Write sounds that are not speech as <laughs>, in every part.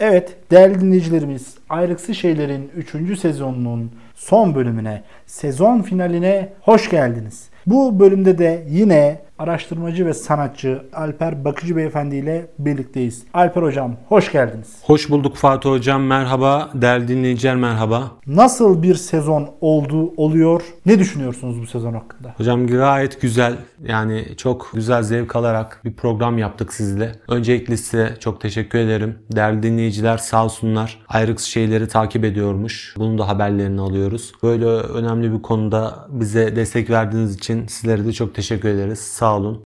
Evet değerli dinleyicilerimiz Ayrıksı Şeyler'in 3. sezonunun son bölümüne, sezon finaline hoş geldiniz. Bu bölümde de yine araştırmacı ve sanatçı Alper Bakıcı Beyefendi ile birlikteyiz. Alper Hocam hoş geldiniz. Hoş bulduk Fatih Hocam merhaba. Değerli dinleyiciler merhaba. Nasıl bir sezon oldu, oluyor? Ne düşünüyorsunuz bu sezon hakkında? Hocam gayet güzel. Yani çok güzel zevk alarak bir program yaptık sizle. Öncelikle size çok teşekkür ederim. Değerli dinleyiciler sağ olsunlar. Ayrıks şeyleri takip ediyormuş. Bunun da haberlerini alıyoruz. Böyle önemli bir konuda bize destek verdiğiniz için sizlere de çok teşekkür ederiz. Sağ olun.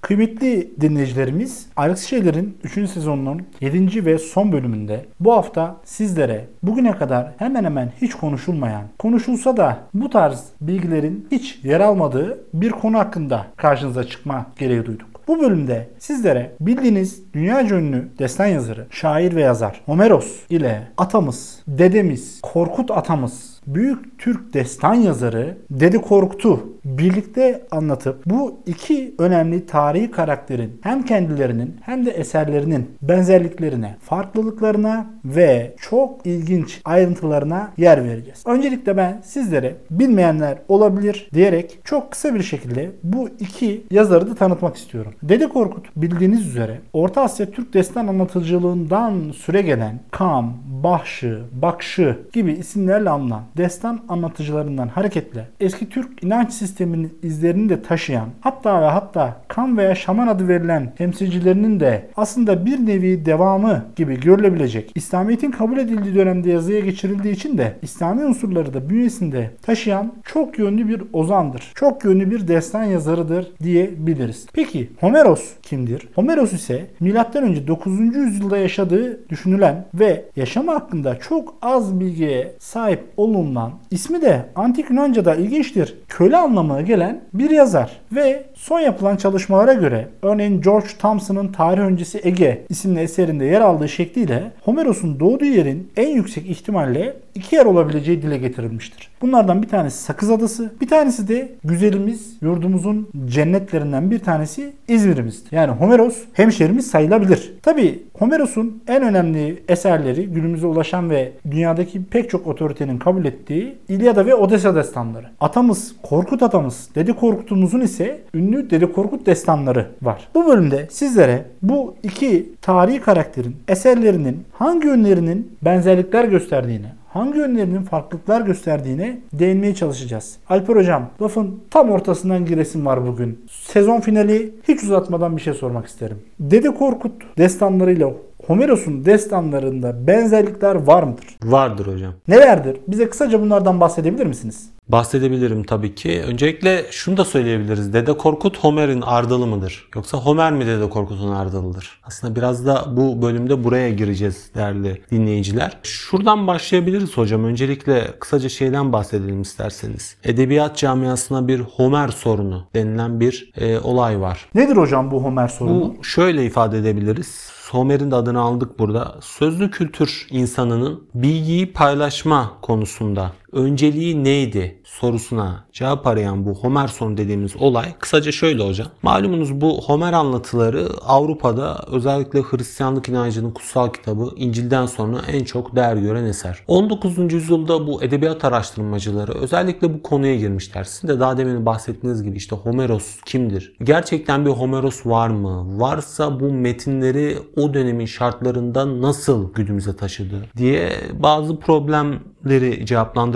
Kıymetli dinleyicilerimiz, Ayrıksız Şeyler'in 3. sezonunun 7. ve son bölümünde bu hafta sizlere bugüne kadar hemen hemen hiç konuşulmayan, konuşulsa da bu tarz bilgilerin hiç yer almadığı bir konu hakkında karşınıza çıkma gereği duyduk. Bu bölümde sizlere bildiğiniz dünya ünlü destan yazarı, şair ve yazar Homeros ile atamız, dedemiz, Korkut atamız, büyük Türk destan yazarı Dede Korkut'u birlikte anlatıp bu iki önemli tarihi karakterin hem kendilerinin hem de eserlerinin benzerliklerine, farklılıklarına ve çok ilginç ayrıntılarına yer vereceğiz. Öncelikle ben sizlere bilmeyenler olabilir diyerek çok kısa bir şekilde bu iki yazarı da tanıtmak istiyorum. Dede Korkut bildiğiniz üzere Orta Asya Türk destan anlatıcılığından süre gelen Kam, Bahşı, Bakşı gibi isimlerle anılan destan anlatıcılarından hareketle eski Türk inanç sisteminin izlerini de taşıyan hatta ve hatta Kam veya Şaman adı verilen temsilcilerinin de aslında bir nevi devamı gibi görülebilecek İslamiyet'in kabul edildiği dönemde yazıya geçirildiği için de İslami unsurları da bünyesinde taşıyan çok yönlü bir ozandır. Çok yönlü bir destan yazarıdır diyebiliriz. Peki Homeros kimdir? Homeros ise M.Ö. 9. yüzyılda yaşadığı düşünülen ve yaşamı hakkında çok az bilgiye sahip olunan ismi de antik Yunanca'da ilginçtir. Köle anlamına gelen bir yazar ve son yapılan çalışmalara göre örneğin George Thompson'ın Tarih Öncesi Ege isimli eserinde yer aldığı şekliyle Homeros'un doğduğu yerin en yüksek ihtimalle iki yer olabileceği dile getirilmiştir. Bunlardan bir tanesi Sakız Adası, bir tanesi de güzelimiz, yurdumuzun cennetlerinden bir tanesi İzmir'imizdir. Yani Homeros hemşerimiz sayılabilir. Tabi Homeros'un en önemli eserleri günümüze ulaşan ve dünyadaki pek çok otoritenin kabul ettiği İlyada ve Odessa destanları. Atamız, Korkut atamız, Dede Korkut'umuzun ise ünlü Dede Korkut destanları var. Bu bölümde sizlere bu iki tarihi karakterin eserlerinin hangi yönlerinin benzerlikler gösterdiğini, hangi yönlerinin farklılıklar gösterdiğine değinmeye çalışacağız. Alper Hocam lafın tam ortasından giresim var bugün. Sezon finali hiç uzatmadan bir şey sormak isterim. Dede Korkut destanlarıyla Homeros'un destanlarında benzerlikler var mıdır? Vardır hocam. Nelerdir? Bize kısaca bunlardan bahsedebilir misiniz? Bahsedebilirim tabii ki. Öncelikle şunu da söyleyebiliriz. Dede Korkut Homer'in ardalı mıdır? Yoksa Homer mi Dede Korkut'un ardalıdır? Aslında biraz da bu bölümde buraya gireceğiz değerli dinleyiciler. Şuradan başlayabiliriz hocam. Öncelikle kısaca şeyden bahsedelim isterseniz. Edebiyat camiasına bir Homer sorunu denilen bir e, olay var. Nedir hocam bu Homer sorunu? Bu şöyle ifade edebiliriz. Homer'in de adını aldık burada. Sözlü kültür insanının bilgiyi paylaşma konusunda önceliği neydi sorusuna cevap arayan bu Homer sonu dediğimiz olay kısaca şöyle hocam. Malumunuz bu Homer anlatıları Avrupa'da özellikle Hristiyanlık inancının kutsal kitabı İncil'den sonra en çok değer gören eser. 19. yüzyılda bu edebiyat araştırmacıları özellikle bu konuya girmişler. Sizin de daha demin bahsettiğiniz gibi işte Homeros kimdir? Gerçekten bir Homeros var mı? Varsa bu metinleri o dönemin şartlarında nasıl günümüze taşıdı diye bazı problemleri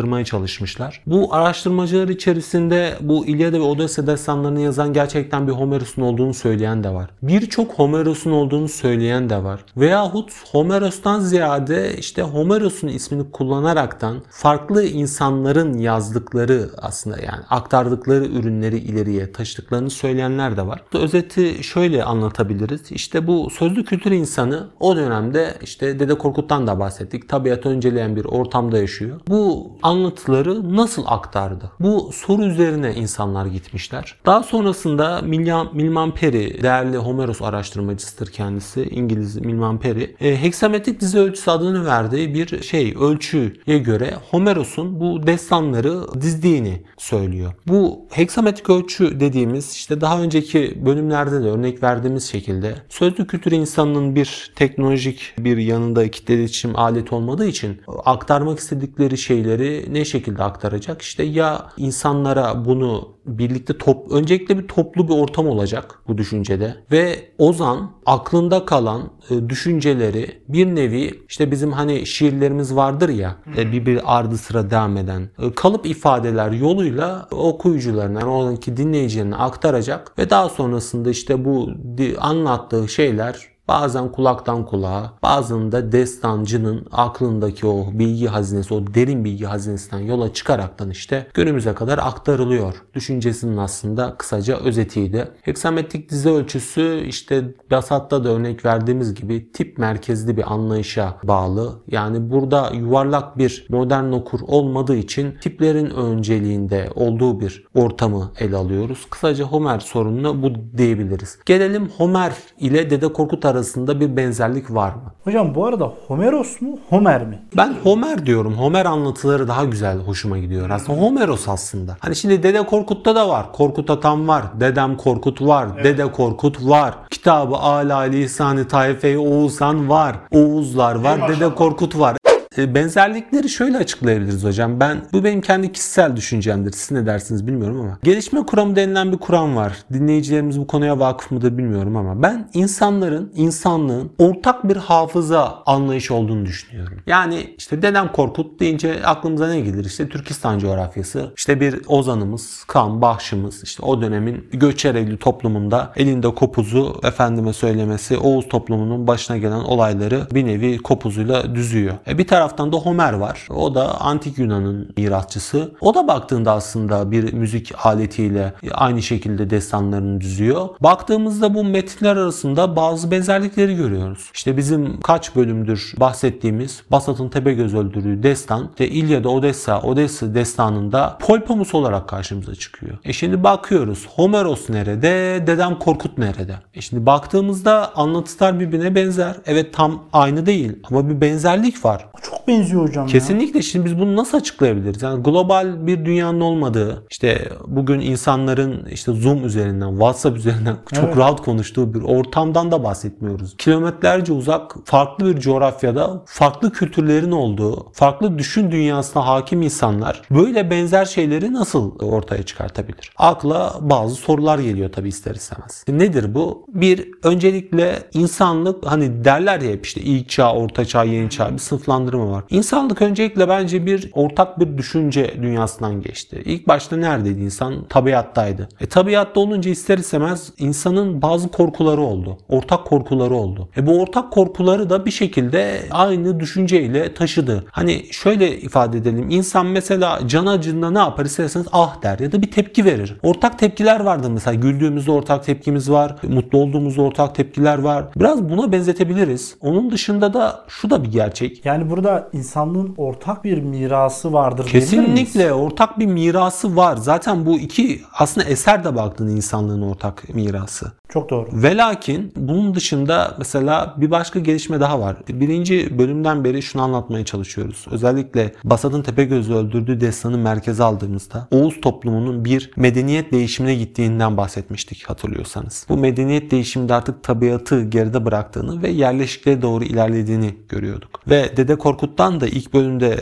cevaplandırmaya çalışmışlar. Bu araştırmacılar içerisinde bu İlyada ve Odessa destanlarını yazan gerçekten bir Homeros'un olduğunu söyleyen de var. Birçok Homeros'un olduğunu söyleyen de var. Veyahut Homeros'tan ziyade işte Homeros'un ismini kullanaraktan farklı insanların yazdıkları aslında yani aktardıkları ürünleri ileriye taşıdıklarını söyleyenler de var. Özeti şöyle anlatabiliriz. İşte bu sözlü kültür insanı o dönemde işte Dede Korkut'tan da bahsettik. Tabiat önceleyen bir ortamda yaşıyor. Bu anlatıları nasıl aktardı? Bu soru üzerine insanlar gitmişler. Daha sonrasında Milman, Milman Peri, değerli Homeros araştırmacısıdır kendisi. İngiliz Milman Peri. E, heksametrik dizi ölçüsü adını verdiği bir şey ölçüye göre Homeros'un bu destanları dizdiğini söylüyor. Bu heksametrik ölçü dediğimiz işte daha önceki bölümlerde de örnek verdiğimiz şekilde sözlü kültür insanının bir teknolojik bir yanında kitle iletişim aleti olmadığı için aktarmak istedikleri şeyleri ne şekilde aktaracak? İşte ya insanlara bunu birlikte top öncelikle bir toplu bir ortam olacak bu düşüncede ve Ozan aklında kalan e, düşünceleri bir nevi işte bizim hani şiirlerimiz vardır ya e, bir bir ardı sıra devam eden e, kalıp ifadeler yoluyla okuyucularına yani oradaki dinleyicilerine aktaracak ve daha sonrasında işte bu anlattığı şeyler Bazen kulaktan kulağa, bazen de destancının aklındaki o bilgi hazinesi, o derin bilgi hazinesinden yola çıkaraktan işte günümüze kadar aktarılıyor. Düşüncesinin aslında kısaca özetiydi. Heksametrik dizi ölçüsü işte Basat'ta da örnek verdiğimiz gibi tip merkezli bir anlayışa bağlı. Yani burada yuvarlak bir modern okur olmadığı için tiplerin önceliğinde olduğu bir ortamı ele alıyoruz. Kısaca Homer sorununa bu diyebiliriz. Gelelim Homer ile Dede Korkut arasında bir benzerlik var mı? Hocam bu arada Homeros mu Homer mi? Ben Homer diyorum. Homer anlatıları daha güzel hoşuma gidiyor. Aslında Homeros aslında. Hani şimdi Dede Korkut'ta da var. Korkut Atam var. Dedem Korkut var. Evet. Dede Korkut var. Kitabı Ala Lisan-ı Tayfe Oğuzhan var. Oğuzlar var. Dede Korkut var. E, benzerlikleri şöyle açıklayabiliriz hocam. Ben bu benim kendi kişisel düşüncemdir. Siz ne dersiniz bilmiyorum ama. Gelişme kuramı denilen bir kuram var. Dinleyicilerimiz bu konuya vakıf mıdır bilmiyorum ama ben insanların, insanlığın ortak bir hafıza anlayışı olduğunu düşünüyorum. Yani işte dedem Korkut deyince aklımıza ne gelir? İşte Türkistan coğrafyası. İşte bir ozanımız, kan, bahşımız. işte o dönemin göçereli toplumunda elinde kopuzu efendime söylemesi Oğuz toplumunun başına gelen olayları bir nevi kopuzuyla düzüyor. E bir taraf taraftan da Homer var. O da antik Yunan'ın mirasçısı. O da baktığında aslında bir müzik aletiyle aynı şekilde destanlarını düzüyor. Baktığımızda bu metinler arasında bazı benzerlikleri görüyoruz. İşte bizim kaç bölümdür bahsettiğimiz Basat'ın Tepegöz öldürdüğü destan işte İlyada Odessa, Odessa destanında Polpamus olarak karşımıza çıkıyor. E şimdi bakıyoruz Homeros nerede, Dedem Korkut nerede? E şimdi baktığımızda anlatılar birbirine benzer. Evet tam aynı değil ama bir benzerlik var. Çok benziyor hocam Kesinlikle. Ya. Şimdi biz bunu nasıl açıklayabiliriz? Yani global bir dünyanın olmadığı, işte bugün insanların işte Zoom üzerinden, WhatsApp üzerinden <laughs> çok evet. rahat konuştuğu bir ortamdan da bahsetmiyoruz. Kilometlerce uzak, farklı bir coğrafyada farklı kültürlerin olduğu, farklı düşün dünyasına hakim insanlar böyle benzer şeyleri nasıl ortaya çıkartabilir? Akla bazı sorular geliyor tabii ister istemez. Nedir bu? Bir, öncelikle insanlık hani derler ya hep işte ilk çağ, orta çağ, yeni çağ bir sınıflandırma mı var? İnsanlık öncelikle bence bir ortak bir düşünce dünyasından geçti. İlk başta neredeydi insan? Tabiattaydı. E tabiatta olunca ister istemez insanın bazı korkuları oldu. Ortak korkuları oldu. E bu ortak korkuları da bir şekilde aynı düşünceyle taşıdı. Hani şöyle ifade edelim. İnsan mesela can acında ne yapar isterseniz ah der ya da bir tepki verir. Ortak tepkiler vardı mesela. Güldüğümüzde ortak tepkimiz var. Mutlu olduğumuzda ortak tepkiler var. Biraz buna benzetebiliriz. Onun dışında da şu da bir gerçek. Yani burada insanlığın ortak bir mirası vardır Kesinlikle ortak bir mirası var. Zaten bu iki aslında eser de baktığında insanlığın ortak mirası. Çok doğru. Ve lakin bunun dışında mesela bir başka gelişme daha var. Birinci bölümden beri şunu anlatmaya çalışıyoruz. Özellikle Basat'ın Tepegöz'ü öldürdüğü destanı merkeze aldığımızda Oğuz toplumunun bir medeniyet değişimine gittiğinden bahsetmiştik hatırlıyorsanız. Bu medeniyet değişiminde artık tabiatı geride bıraktığını ve yerleşiklere doğru ilerlediğini görüyorduk. Ve Dede Korkut'tan da ilk bölümde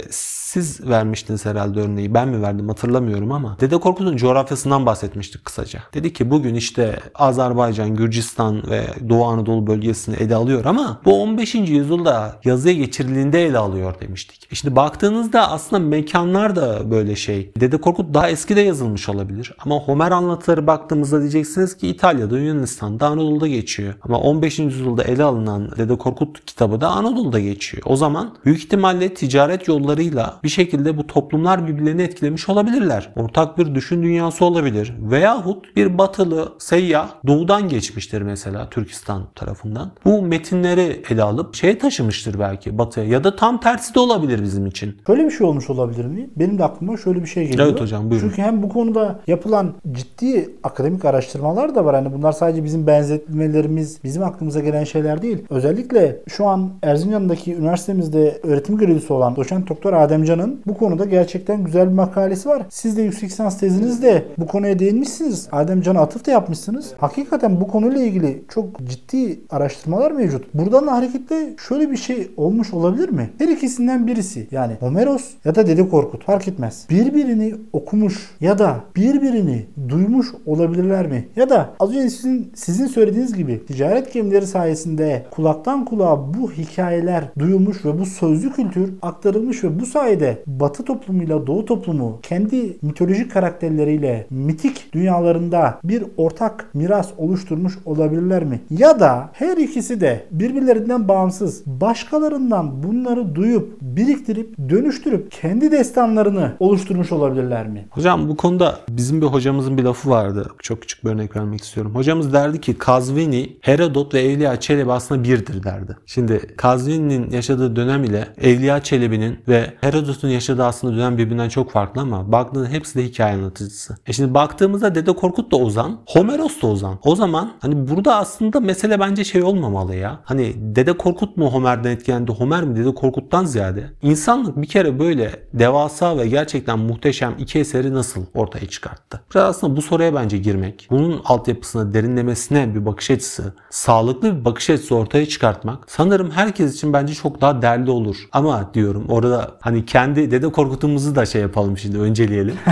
siz vermiştiniz herhalde örneği. Ben mi verdim hatırlamıyorum ama Dede Korkut'un coğrafyasından bahsetmiştik kısaca. Dedi ki bugün işte Azerbaycan, Gürcistan ve Doğu Anadolu bölgesini ele alıyor ama bu 15. yüzyılda yazıya geçirildiğinde ele alıyor demiştik. E şimdi baktığınızda aslında mekanlar da böyle şey. Dede Korkut daha eski de yazılmış olabilir. Ama Homer anlatıları baktığımızda diyeceksiniz ki İtalya'da, Yunanistan'da, Anadolu'da geçiyor. Ama 15. yüzyılda ele alınan Dede Korkut kitabı da Anadolu'da geçiyor. O zaman büyük ihtimalle ticaret yollarıyla bir şekilde bu toplumlar birbirlerini etkilemiş olabilirler. Ortak bir düşün dünyası olabilir. Veyahut bir batılı seyyah doğudan geçmiştir mesela Türkistan tarafından. Bu metinleri ele alıp şeye taşımıştır belki batıya ya da tam tersi de olabilir bizim için. Şöyle bir şey olmuş olabilir mi? Benim de aklıma şöyle bir şey geliyor. Evet hocam, buyurun. Çünkü hem bu konuda yapılan ciddi akademik araştırmalar da var. Hani bunlar sadece bizim benzetmelerimiz, bizim aklımıza gelen şeyler değil. Özellikle şu an Erzincan'daki üniversitemizde öğretim görevlisi olan doçent doktor Ademcan'ın bu konuda gerçekten güzel bir makalesi var. Siz de yüksek lisans tezinizde bu konuya değinmişsiniz. Ademcan'a atıf da yapmışsınız. Hakikaten bu konuyla ilgili çok ciddi araştırmalar mevcut. Buradan da hareketle şöyle bir şey olmuş olabilir mi? Her ikisinden birisi yani Homeros ya da Dede Korkut fark etmez. Birbirini okumuş ya da birbirini duymuş olabilirler mi? Ya da az önce sizin, sizin söylediğiniz gibi ticaret gemileri sayesinde kulaktan kulağa bu hikayeler duyulmuş ve bu sözlü kültür aktarılmış ve bu sayede Batı toplumuyla Doğu toplumu kendi mitolojik karakterleriyle mitik dünyalarında bir ortak miras oluşturmuş olabilirler mi? Ya da her ikisi de birbirlerinden bağımsız başkalarından bunları duyup biriktirip dönüştürüp kendi destanlarını oluşturmuş olabilirler mi? Hocam bu konuda bizim bir hocamızın bir lafı vardı. Çok küçük bir örnek vermek istiyorum. Hocamız derdi ki Kazvini, Herodot ve Evliya Çelebi aslında birdir derdi. Şimdi Kazvini'nin yaşadığı dönem ile Evliya Çelebi'nin ve Herodot'un yaşadığı aslında dönem birbirinden çok farklı ama baktığında hepsi de hikaye anlatıcısı. E şimdi baktığımızda Dede Korkut da Ozan, Homeros da Ozan. O zaman hani burada aslında mesele bence şey olmamalı ya. Hani Dede Korkut mu Homer'den etkilendi, Homer mi Dede Korkut'tan ziyade insanlık bir kere böyle devasa ve gerçekten muhteşem iki eseri nasıl ortaya çıkarttı? Biraz aslında bu soruya bence girmek, bunun altyapısına, derinlemesine bir bakış açısı, sağlıklı bir bakış açısı ortaya çıkartmak sanırım herkes için bence çok daha değerli olur. Ama diyorum orada hani kendi Dede Korkut'umuzu da şey yapalım şimdi önceleyelim. <laughs>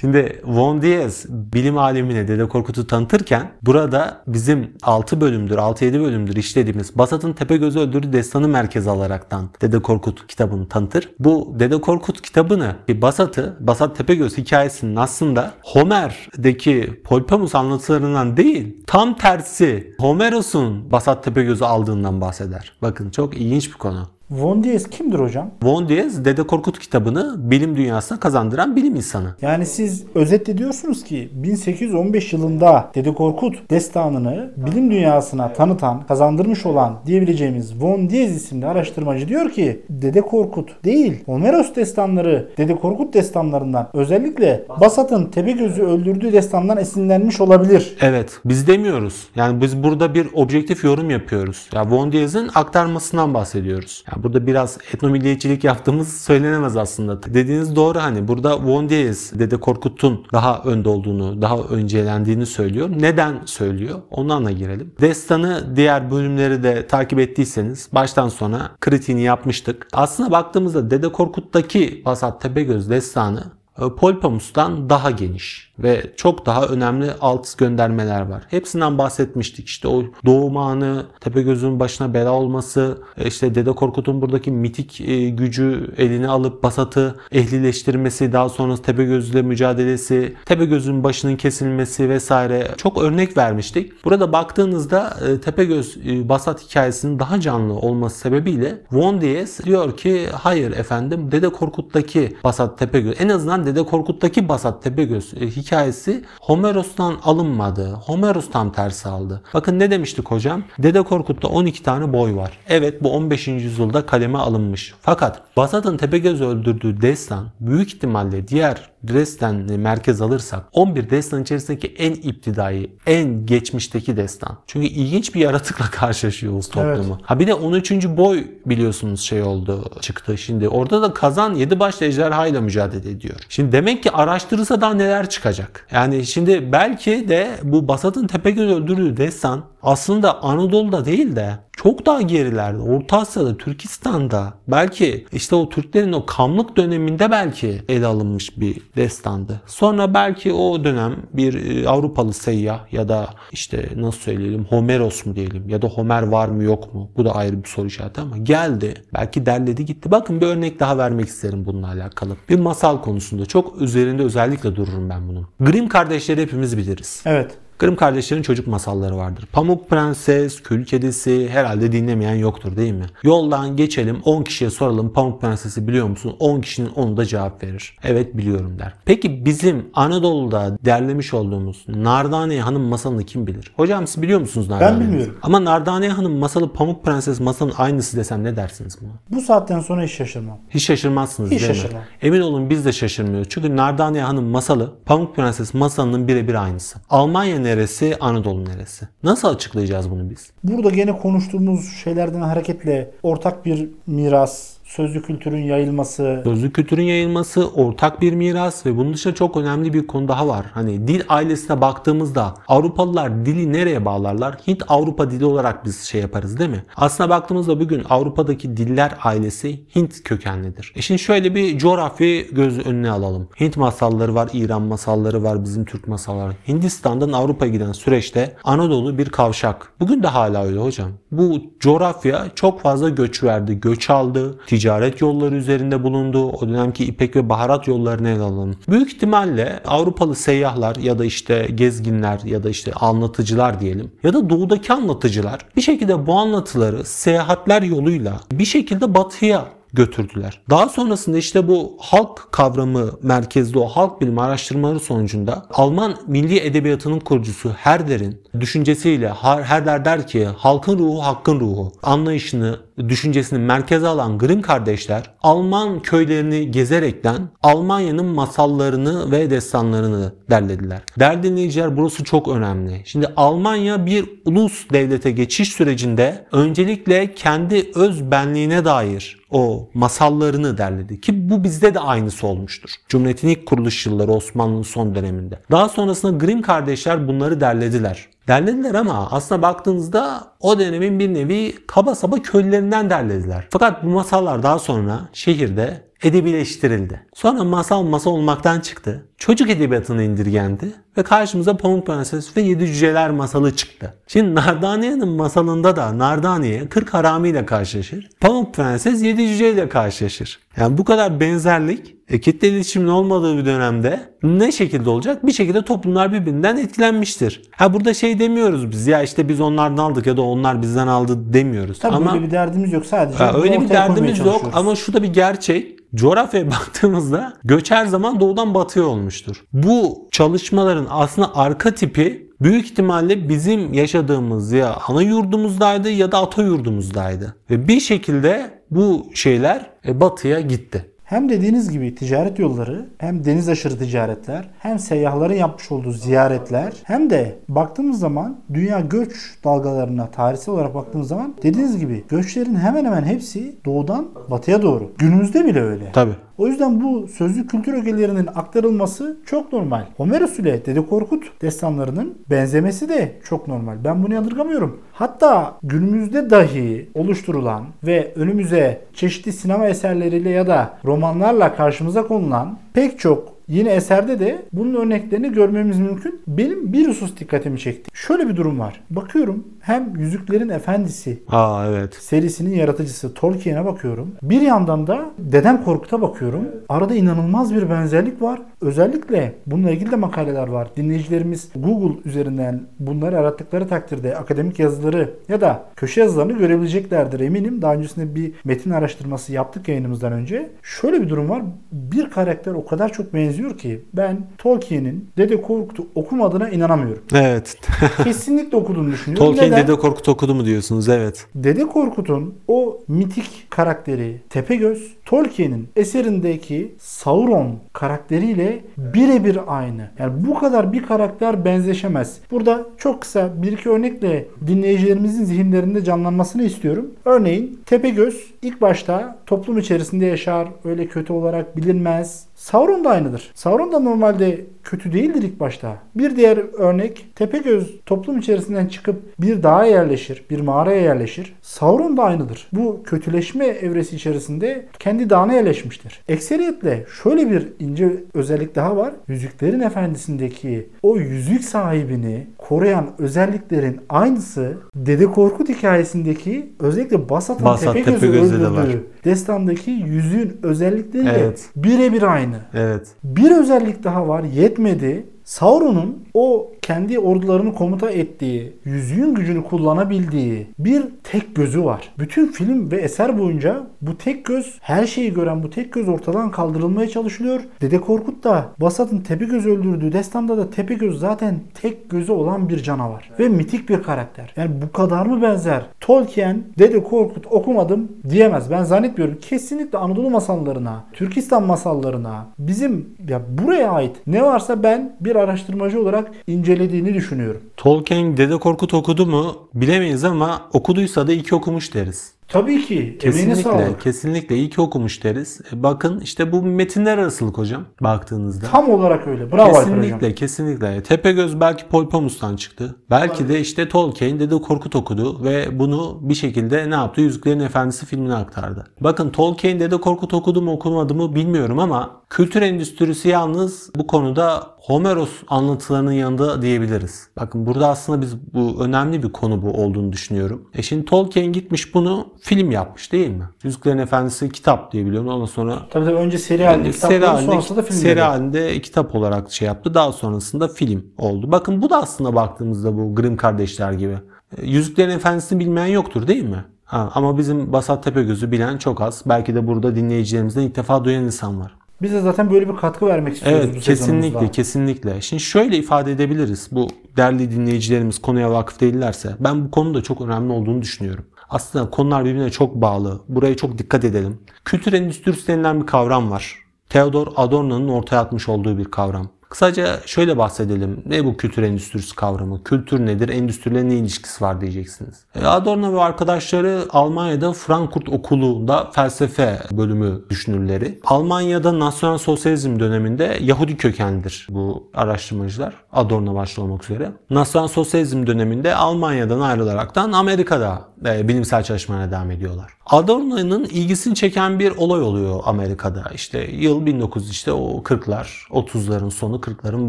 Şimdi Von Diaz bilim alemine Dede Korkut'u tanıtırken burada bizim 6 bölümdür, 6-7 bölümdür işlediğimiz Basat'ın Tepegöz'ü öldürdüğü destanı merkez alaraktan Dede Korkut kitabını tanıtır. Bu Dede Korkut kitabını Basat'ı, Basat Tepegöz hikayesinin aslında Homer'deki Polpamus anlatılarından değil, tam tersi Homeros'un Basat Tepegöz'ü aldığından bahseder. Bakın çok ilginç bir konu. Von Diaz kimdir hocam? Von Diaz Dede Korkut kitabını bilim dünyasına kazandıran bilim insanı. Yani siz özetle diyorsunuz ki 1815 yılında Dede Korkut destanını bilim dünyasına tanıtan, kazandırmış olan diyebileceğimiz Von Diaz isimli araştırmacı diyor ki Dede Korkut değil Homeros destanları Dede Korkut destanlarından özellikle Basat'ın Tepegöz'ü öldürdüğü destandan esinlenmiş olabilir. Evet biz demiyoruz. Yani biz burada bir objektif yorum yapıyoruz. Ya Von Diaz'ın aktarmasından bahsediyoruz. Yani burada biraz etnomilliyetçilik yaptığımız söylenemez aslında. Dediğiniz doğru hani burada Von Diaz Dede Korkut'un daha önde olduğunu, daha öncelendiğini söylüyor. Neden söylüyor? Ondan da girelim. Destanı diğer bölümleri de takip ettiyseniz baştan sona kritiğini yapmıştık. Aslında baktığımızda Dede Korkut'taki Basat Tepegöz destanı Polpamus'tan daha geniş ve çok daha önemli alt göndermeler var. Hepsinden bahsetmiştik. İşte o doğum anı, Tepegöz'ün başına bela olması, işte Dede Korkut'un buradaki mitik gücü eline alıp Basat'ı ehlileştirmesi, daha sonra Tepegöz ile mücadelesi, Tepegöz'ün başının kesilmesi vesaire çok örnek vermiştik. Burada baktığınızda Tepegöz Basat hikayesinin daha canlı olması sebebiyle Von Diaz diyor ki hayır efendim Dede Korkut'taki Basat Tepegöz en azından Dede Korkut'taki Basat Tepegöz hikayesi Homeros'tan alınmadı. Homeros tam tersi aldı. Bakın ne demiştik hocam? Dede Korkut'ta 12 tane boy var. Evet bu 15. yüzyılda kaleme alınmış. Fakat Basat'ın Tepegöz öldürdüğü destan büyük ihtimalle diğer Dresden merkez alırsak 11 destan içerisindeki en iptidai, en geçmişteki destan. Çünkü ilginç bir yaratıkla <laughs> karşılaşıyoruz toplumu. Evet. Ha bir de 13. boy biliyorsunuz şey oldu çıktı şimdi. Orada da kazan 7 başlı ejderha ile mücadele ediyor. Şimdi demek ki araştırırsa daha neler çıkacak. Yani şimdi belki de bu Basat'ın Tepegöz öldürdüğü destan aslında Anadolu'da değil de çok daha gerilerde, Orta Asya'da, Türkistan'da belki işte o Türklerin o kamlık döneminde belki ele alınmış bir destandı. Sonra belki o dönem bir e, Avrupalı seyyah ya da işte nasıl söyleyelim Homeros mu diyelim ya da Homer var mı yok mu? Bu da ayrı bir soru işareti ama geldi. Belki derledi gitti. Bakın bir örnek daha vermek isterim bununla alakalı. Bir masal konusunda çok üzerinde özellikle dururum ben bunun. Grimm kardeşleri hepimiz biliriz. Evet. Grimm kardeşlerin çocuk masalları vardır. Pamuk Prenses, Kül Kedisi herhalde dinlemeyen yoktur değil mi? Yoldan geçelim 10 kişiye soralım Pamuk Prenses'i biliyor musun? 10 kişinin 10'u da cevap verir. Evet biliyorum der. Peki bizim Anadolu'da derlemiş olduğumuz Nardaniye Hanım masalını kim bilir? Hocam siz biliyor musunuz Nardaniye? Ben bilmiyorum. Ama Nardaniye Hanım masalı Pamuk Prenses masalının aynısı desem ne dersiniz buna? Bu saatten sonra hiç şaşırmam. Hiç şaşırmazsınız Hiç değil şaşırmam. mi? Emin olun biz de şaşırmıyoruz. Çünkü Nardaniye Hanım masalı Pamuk Prenses masalının birebir aynısı. Almanya neresi, Anadolu neresi? Nasıl açıklayacağız bunu biz? Burada gene konuştuğumuz şeylerden hareketle ortak bir miras, sözlü kültürün yayılması, Sözlü kültürün yayılması ortak bir miras ve bunun dışında çok önemli bir konu daha var. Hani dil ailesine baktığımızda Avrupalılar dili nereye bağlarlar? Hint Avrupa dili olarak biz şey yaparız değil mi? Aslına baktığımızda bugün Avrupa'daki diller ailesi Hint kökenlidir. E şimdi şöyle bir coğrafyayı göz önüne alalım. Hint masalları var, İran masalları var, bizim Türk masalları. Hindistan'dan Avrupa'ya giden süreçte Anadolu bir kavşak. Bugün de hala öyle hocam. Bu coğrafya çok fazla göç verdi, göç aldı, ticaret yolları üzerinde bulundu. O dönemki ipek ve baharat yollarını ele alalım. Büyük ihtimalle Avrupalı seyyahlar ya da işte gezginler ya da işte anlatıcılar diyelim ya da doğudaki anlatıcılar bir şekilde bu anlatıları seyahatler yoluyla bir şekilde batıya götürdüler. Daha sonrasında işte bu halk kavramı merkezli o halk bilimi araştırmaları sonucunda Alman milli edebiyatının kurucusu Herder'in düşüncesiyle Herder der ki halkın ruhu hakkın ruhu anlayışını düşüncesini merkeze alan Grimm kardeşler Alman köylerini gezerekten Almanya'nın masallarını ve destanlarını derlediler. Değerli dinleyiciler burası çok önemli. Şimdi Almanya bir ulus devlete geçiş sürecinde öncelikle kendi öz benliğine dair o masallarını derledi ki bu bizde de aynısı olmuştur. Cumhuriyetin ilk kuruluş yılları Osmanlı'nın son döneminde. Daha sonrasında Grimm kardeşler bunları derlediler. Derlediler ama aslına baktığınızda o dönemin bir nevi kaba saba köylerinden derlediler. Fakat bu masallar daha sonra şehirde edebileştirildi. Sonra masal masal olmaktan çıktı. Çocuk edebiyatına indirgendi ve karşımıza Pamuk Prenses ve Yedi Cüceler masalı çıktı. Şimdi Nardaniye'nin masalında da Nardaniye 40 harami ile karşılaşır. Pamuk Prenses Yedi Cüce ile karşılaşır. Yani bu kadar benzerlik e, kitle iletişimin olmadığı bir dönemde ne şekilde olacak? Bir şekilde toplumlar birbirinden etkilenmiştir. Ha burada şey demiyoruz biz ya işte biz onlardan aldık ya da onlar bizden aldı demiyoruz. Tabii ama böyle bir derdimiz yok sadece. Ha, öyle bir derdimiz yok ama şu da bir gerçek. Coğrafyaya <laughs> baktığımızda göç her zaman doğudan batıya olmuştur. Bu çalışmaların aslında arka tipi büyük ihtimalle bizim yaşadığımız ya ana yurdumuzdaydı ya da ata yurdumuzdaydı. Ve bir şekilde bu şeyler e, batıya gitti. Hem dediğiniz gibi ticaret yolları, hem deniz aşırı ticaretler, hem seyyahların yapmış olduğu ziyaretler, hem de baktığımız zaman dünya göç dalgalarına tarihsel olarak baktığımız zaman dediğiniz gibi göçlerin hemen hemen hepsi doğudan batıya doğru. Günümüzde bile öyle. Tabii. O yüzden bu sözlü kültür ögelerinin aktarılması çok normal. Homeros ile Dede Korkut destanlarının benzemesi de çok normal. Ben bunu yadırgamıyorum. Hatta günümüzde dahi oluşturulan ve önümüze çeşitli sinema eserleriyle ya da romanlarla karşımıza konulan pek çok Yine eserde de bunun örneklerini görmemiz mümkün. Benim bir husus dikkatimi çekti. Şöyle bir durum var. Bakıyorum hem Yüzüklerin Efendisi Aa evet. serisinin yaratıcısı Tolkien'e bakıyorum. Bir yandan da Dedem Korkut'a bakıyorum. Arada inanılmaz bir benzerlik var. Özellikle bununla ilgili de makaleler var. Dinleyicilerimiz Google üzerinden bunları arattıkları takdirde akademik yazıları ya da köşe yazılarını görebileceklerdir eminim. Daha öncesinde bir metin araştırması yaptık yayınımızdan önce. Şöyle bir durum var. Bir karakter o kadar çok benziyor ki ben Tolkien'in Dede Korkut'u okumadığına inanamıyorum. Evet. <laughs> Kesinlikle okuduğunu düşünüyorum. Tolkien Neden? Dede Korkut okudu mu diyorsunuz? Evet. Dede Korkut'un o mitik karakteri Tepegöz, Tolkien'in eserindeki Sauron karakteriyle birebir aynı. Yani bu kadar bir karakter benzeşemez. Burada çok kısa bir iki örnekle dinleyicilerimizin zihinlerinde canlanmasını istiyorum. Örneğin Tepegöz ilk başta toplum içerisinde yaşar, öyle kötü olarak bilinmez. Sauron da aynıdır. Sauron da normalde kötü değildir ilk başta. Bir diğer örnek Tepegöz toplum içerisinden çıkıp bir dağa yerleşir, bir mağaraya yerleşir. Sauron da aynıdır. Bu kötüleşme evresi içerisinde kendi dağına yerleşmiştir. Ekseriyetle şöyle bir ince özellik daha var. Yüzüklerin Efendisi'ndeki o yüzük sahibini koruyan özelliklerin aynısı Dede Korkut hikayesindeki özellikle Basat'ın Basat Tepegöz'ü Tepegöz'de de var. öldürdüğü destandaki yüzüğün özellikleriyle Evet. birebir aynı. Evet. Bir özellik daha var yetmedi. Sauron'un o kendi ordularını komuta ettiği, yüzüğün gücünü kullanabildiği bir tek gözü var. Bütün film ve eser boyunca bu tek göz, her şeyi gören bu tek göz ortadan kaldırılmaya çalışılıyor. Dede Korkut da Basat'ın Tepegöz öldürdüğü destanda da Tepegöz zaten tek gözü olan bir canavar. Ve mitik bir karakter. Yani bu kadar mı benzer? Tolkien, Dede Korkut okumadım diyemez. Ben zannetmiyorum. Kesinlikle Anadolu masallarına, Türkistan masallarına, bizim ya buraya ait ne varsa ben bir araştırmacı olarak incelediğini düşünüyorum. Tolkien Dede Korkut okudu mu bilemeyiz ama okuduysa da iki okumuş deriz. Tabii ki. Kesinlikle, kesinlikle iyi ki okumuş deriz. E, bakın işte bu metinler arasılık hocam baktığınızda. Tam olarak öyle. Bravo Alper Hocam. Kesinlikle, kesinlikle. Tepegöz belki Polpamus'tan çıktı. Belki de işte Tolkien Dede Korkut okudu ve bunu bir şekilde ne yaptı? Yüzüklerin Efendisi filmine aktardı. Bakın Tolkien Dede Korkut okudu mu okumadı mı bilmiyorum ama kültür endüstrisi yalnız bu konuda Homeros anlatılarının yanında diyebiliriz. Bakın burada aslında biz bu önemli bir konu bu olduğunu düşünüyorum. E şimdi Tolkien gitmiş bunu film yapmış değil mi? Yüzüklerin Efendisi kitap diye biliyorum. Ondan sonra Tabii tabii önce seri halinde yani seri halinde, sonrasında film seri dedi. halinde kitap olarak şey yaptı. Daha sonrasında film oldu. Bakın bu da aslında baktığımızda bu Grimm kardeşler gibi. E, Yüzüklerin Efendisi'ni bilmeyen yoktur değil mi? Ha, ama bizim Basat Tepegöz'ü bilen çok az. Belki de burada dinleyicilerimizden ilk defa duyan insan var. Biz de zaten böyle bir katkı vermek istiyoruz bu Evet kesinlikle sezonumuzda. kesinlikle. Şimdi şöyle ifade edebiliriz. Bu değerli dinleyicilerimiz konuya vakıf değillerse ben bu konunun da çok önemli olduğunu düşünüyorum. Aslında konular birbirine çok bağlı. Buraya çok dikkat edelim. Kültür endüstrisi denilen bir kavram var. Theodor Adorno'nun ortaya atmış olduğu bir kavram. Kısaca şöyle bahsedelim. Ne bu kültür endüstrisi kavramı? Kültür nedir? Endüstriyle ne ilişkisi var diyeceksiniz. E, Adorno ve arkadaşları Almanya'da Frankfurt Okulu'nda felsefe bölümü düşünürleri. Almanya'da Nasyonal Sosyalizm döneminde Yahudi kökenlidir bu araştırmacılar. Adorno başta olmak üzere. Nasyonal Sosyalizm döneminde Almanya'dan ayrılaraktan Amerika'da e, bilimsel çalışmalarına devam ediyorlar. Adorno'nun ilgisini çeken bir olay oluyor Amerika'da. İşte yıl 1900 işte o 40'lar, 30'ların sonu 40'ların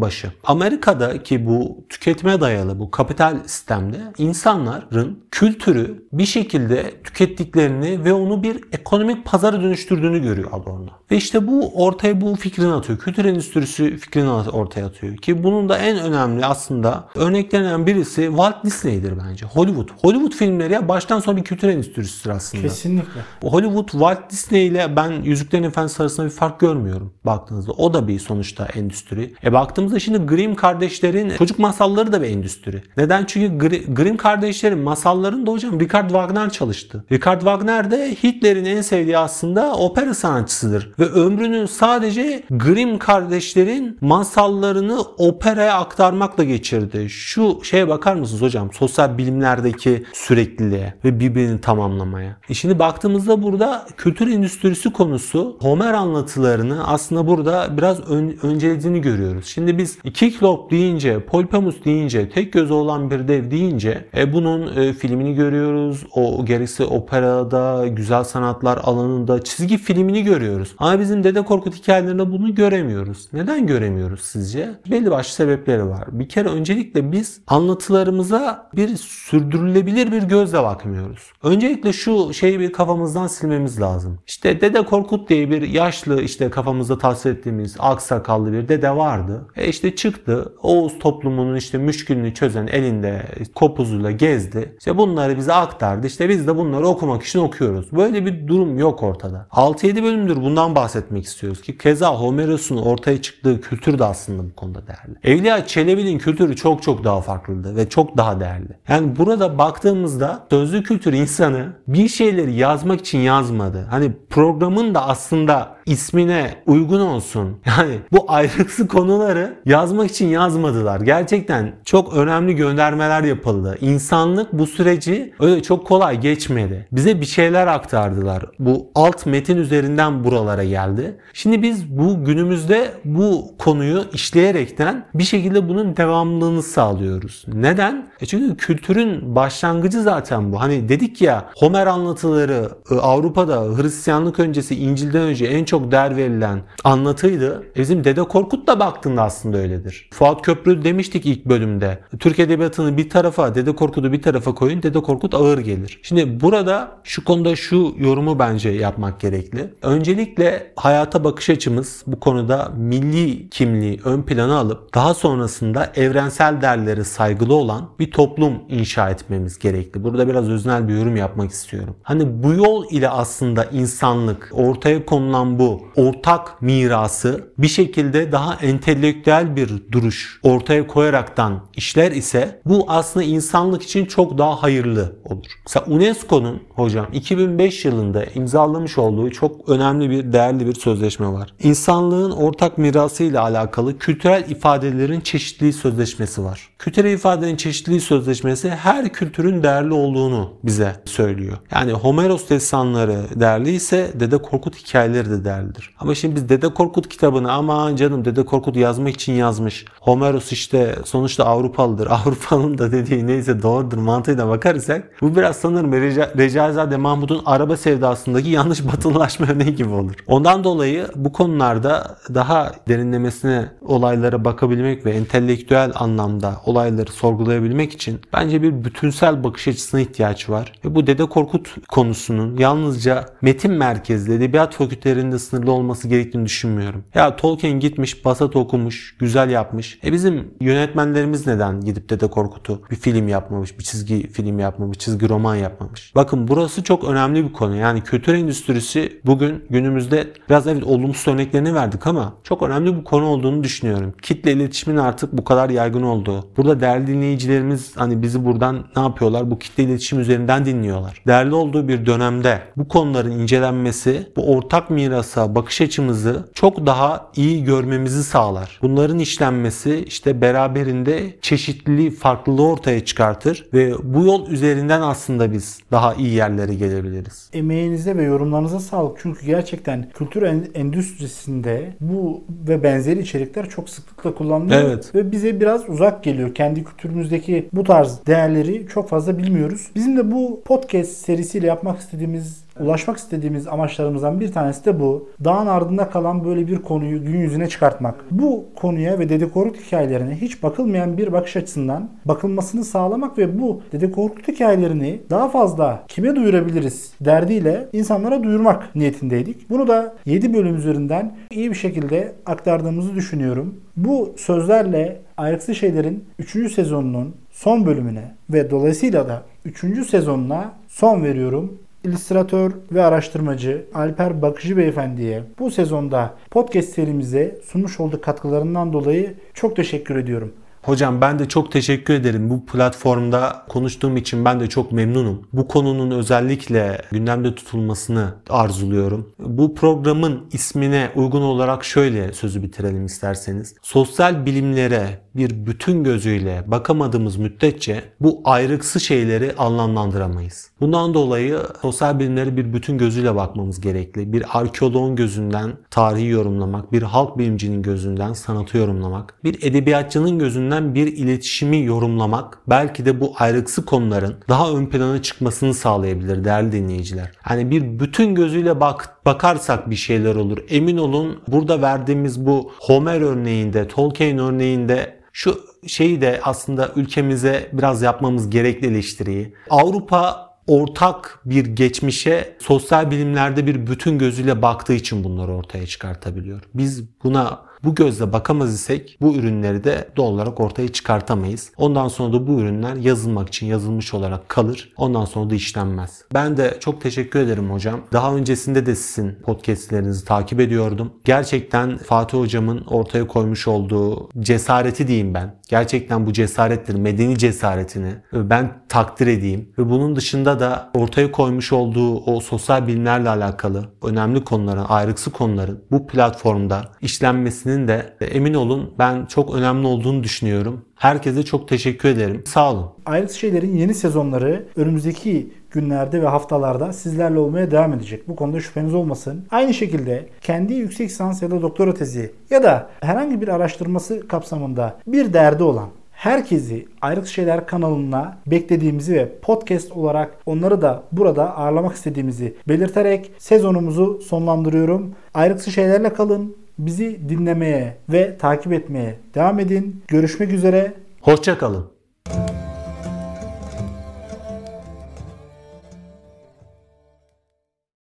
başı. Amerika'daki bu tüketime dayalı bu kapital sistemde insanların kültürü bir şekilde tükettiklerini ve onu bir ekonomik pazara dönüştürdüğünü görüyor Adorno. Ve işte bu ortaya bu fikrini atıyor. Kültür endüstrisi fikrini ortaya atıyor. Ki bunun da en önemli aslında örneklerinden birisi Walt Disney'dir bence. Hollywood. Hollywood filmleri ya baştan sona bir kültür endüstrisidir aslında. Kesinlikle. Hollywood Walt Disney ile ben Yüzüklerin Efendisi arasında bir fark görmüyorum baktığınızda. O da bir sonuçta endüstri. E baktığımızda şimdi Grimm kardeşlerin çocuk masalları da bir endüstri. Neden? Çünkü Gr- Grimm kardeşlerin masallarında hocam Richard Wagner çalıştı. Richard Wagner de Hitler'in en sevdiği aslında opera sanatçısıdır. Ve ömrünü sadece Grimm kardeşlerin masallarını operaya aktarmakla geçirdi. Şu şeye bakar mısınız hocam? Sosyal bilimlerdeki sürekliliğe ve birbirini tamamlamaya. E şimdi baktığımızda burada kültür endüstrisi konusu Homer anlatılarını aslında burada biraz ön, öncelediğini görüyoruz. Şimdi biz Kiklop deyince, Polpamus deyince, tek gözü olan bir dev deyince e, bunun e, filmini görüyoruz. O gerisi operada, güzel sanatlar alanında çizgi filmini görüyoruz. Ama bizim Dede Korkut hikayelerinde bunu göremiyoruz. Neden göremiyoruz sizce? Belli başlı sebepleri var. Bir kere öncelikle biz anlatılarımıza bir sürdürülebilir bir gözle bakmıyoruz. Öncelikle şu şeyi bir kafamızdan silmemiz lazım. İşte Dede Korkut diye bir yaşlı işte kafamızda tasvir ettiğimiz aksakallı bir dede vardı. E işte çıktı Oğuz toplumunun işte müşkülünü çözen elinde kopuzuyla gezdi. İşte bunları bize aktardı. İşte biz de bunları okumak için okuyoruz. Böyle bir durum yok ortada. 6-7 bölümdür bundan bahsetmek istiyoruz ki keza Homeros'un ortaya çıktığı kültür de aslında bu konuda değerli. Evliya Çelebi'nin kültürü çok çok daha farklıydı ve çok daha değerli. Yani burada baktığımızda sözlü kültür insanı bir şeyleri yazmak için yazmadı. Hani programın da aslında ismine uygun olsun. <laughs> Yani bu ayrıksı konuları yazmak için yazmadılar. Gerçekten çok önemli göndermeler yapıldı. İnsanlık bu süreci öyle çok kolay geçmedi. Bize bir şeyler aktardılar. Bu alt metin üzerinden buralara geldi. Şimdi biz bu günümüzde bu konuyu işleyerekten bir şekilde bunun devamlılığını sağlıyoruz. Neden? E çünkü kültürün başlangıcı zaten bu. Hani dedik ya Homer anlatıları e, Avrupa'da Hristiyanlık öncesi İncil'den önce en çok çok değer verilen anlatıydı. E bizim Dede Korkut da baktığında aslında öyledir. Fuat Köprü demiştik ilk bölümde. Türk Edebiyatı'nı bir tarafa, Dede Korkut'u bir tarafa koyun. Dede Korkut ağır gelir. Şimdi burada şu konuda şu yorumu bence yapmak gerekli. Öncelikle hayata bakış açımız bu konuda milli kimliği ön plana alıp daha sonrasında evrensel değerlere saygılı olan bir toplum inşa etmemiz gerekli. Burada biraz öznel bir yorum yapmak istiyorum. Hani bu yol ile aslında insanlık ortaya konulan bu ortak mirası bir şekilde daha entelektüel bir duruş ortaya koyaraktan işler ise bu aslında insanlık için çok daha hayırlı olur. Mesela UNESCO'nun hocam 2005 yılında imzalamış olduğu çok önemli bir değerli bir sözleşme var. İnsanlığın ortak mirası ile alakalı kültürel ifadelerin çeşitliliği sözleşmesi var. Kültürel ifadenin çeşitliliği sözleşmesi her kültürün değerli olduğunu bize söylüyor. Yani Homeros destanları değerli ise Dede Korkut hikayeleri de değerlidir. Ama şimdi biz Dede Korkut kitabını aman canım Dede Korkut yazmak için yazmış. Homeros işte sonuçta Avrupalıdır. <laughs> Avrupa'nın da dediği neyse doğrudur mantığıyla bakarsak bu biraz sanırım Reca, Recaizade Mahmud'un araba sevdasındaki yanlış <laughs> batılılaşma örneği gibi olur. Ondan dolayı bu konularda daha derinlemesine olaylara bakabilmek ve entelektüel anlamda olayları sorgulayabilmek için bence bir bütünsel bakış açısına ihtiyaç var. Ve bu Dede Korkut konusunun yalnızca metin merkezli edebiyat fakültelerinde sınırlı olması gerektiğini düşünmüyorum. Ya Tolkien gitmiş, Basat okumuş, güzel yapmış. E bizim yönetmenlerimiz neden gidip Dede Korkut'u bir film yapmamış, bir çizgi film yapmamış, çizgi roman yapmamış? Bakın burası çok önemli bir konu. Yani kültür endüstrisi bugün günümüzde biraz evet olumsuz örneklerini verdik ama çok önemli bir konu olduğunu düşünüyorum. Kitle iletişimin artık bu kadar yaygın olduğu. Burada değerli dinleyicilerimiz hani bizi buradan ne yapıyorlar? Bu kitle iletişim üzerinden dinliyorlar. Değerli olduğu bir dönemde bu konuların incelenmesi bu ortak mirasa bakış açımızı çok daha iyi görmemizi sağlar. Bunların işlenmesi işte beraberinde çeşitliliği, farklılığı ortaya çıkartır ve bu yol üzerinden aslında biz daha iyi yerlere gelebiliriz. Emeğinize ve yorumlarınıza sağlık. Çünkü gerçekten kültür endüstrisinde bu ve benzeri içerikler çok sıklıkla kullanılıyor. Evet. Ve bize biraz uzak geliyor. Kendi kültürümüzdeki bu tarz değerleri çok fazla bilmiyoruz. Bizim de bu podcast serisiyle yapmak istediğimiz ulaşmak istediğimiz amaçlarımızdan bir tanesi de bu. Dağın ardında kalan böyle bir konuyu gün yüzüne çıkartmak. Bu konuya ve Dede hikayelerine hiç bakılmayan bir bakış açısından bakılmasını sağlamak ve bu Dede hikayelerini daha fazla kime duyurabiliriz derdiyle insanlara duyurmak niyetindeydik. Bunu da 7 bölüm üzerinden iyi bir şekilde aktardığımızı düşünüyorum. Bu sözlerle Ayrıksız Şeyler'in 3. sezonunun son bölümüne ve dolayısıyla da 3. sezonuna son veriyorum illüstratör ve araştırmacı Alper Bakıcı Beyefendi'ye bu sezonda podcast serimize sunmuş olduğu katkılarından dolayı çok teşekkür ediyorum. Hocam ben de çok teşekkür ederim. Bu platformda konuştuğum için ben de çok memnunum. Bu konunun özellikle gündemde tutulmasını arzuluyorum. Bu programın ismine uygun olarak şöyle sözü bitirelim isterseniz. Sosyal bilimlere bir bütün gözüyle bakamadığımız müddetçe bu ayrıksı şeyleri anlamlandıramayız. Bundan dolayı sosyal bilimleri bir bütün gözüyle bakmamız gerekli. Bir arkeoloğun gözünden tarihi yorumlamak, bir halk bilimcinin gözünden sanatı yorumlamak, bir edebiyatçının gözünden bir iletişimi yorumlamak belki de bu ayrıksı konuların daha ön plana çıkmasını sağlayabilir değerli dinleyiciler. Hani bir bütün gözüyle bak bakarsak bir şeyler olur. Emin olun burada verdiğimiz bu Homer örneğinde, Tolkien örneğinde şu şeyi de aslında ülkemize biraz yapmamız gerekli eleştiriyi. Avrupa ortak bir geçmişe sosyal bilimlerde bir bütün gözüyle baktığı için bunları ortaya çıkartabiliyor. Biz buna bu gözle bakamaz isek bu ürünleri de doğal olarak ortaya çıkartamayız. Ondan sonra da bu ürünler yazılmak için yazılmış olarak kalır. Ondan sonra da işlenmez. Ben de çok teşekkür ederim hocam. Daha öncesinde de sizin podcastlerinizi takip ediyordum. Gerçekten Fatih hocamın ortaya koymuş olduğu cesareti diyeyim ben. Gerçekten bu cesarettir. Medeni cesaretini ben takdir edeyim. Ve bunun dışında da ortaya koymuş olduğu o sosyal bilimlerle alakalı önemli konuların, ayrıksı konuların bu platformda işlenmesini hepsinin de emin olun ben çok önemli olduğunu düşünüyorum. Herkese çok teşekkür ederim. Sağ olun. Ayrısı Şeyler'in yeni sezonları önümüzdeki günlerde ve haftalarda sizlerle olmaya devam edecek. Bu konuda şüpheniz olmasın. Aynı şekilde kendi yüksek lisans ya da doktora tezi ya da herhangi bir araştırması kapsamında bir derdi olan herkesi Ayrık Şeyler kanalına beklediğimizi ve podcast olarak onları da burada ağırlamak istediğimizi belirterek sezonumuzu sonlandırıyorum. Ayrıksı şeylerle kalın. Bizi dinlemeye ve takip etmeye devam edin. Görüşmek üzere. Hoşça kalın.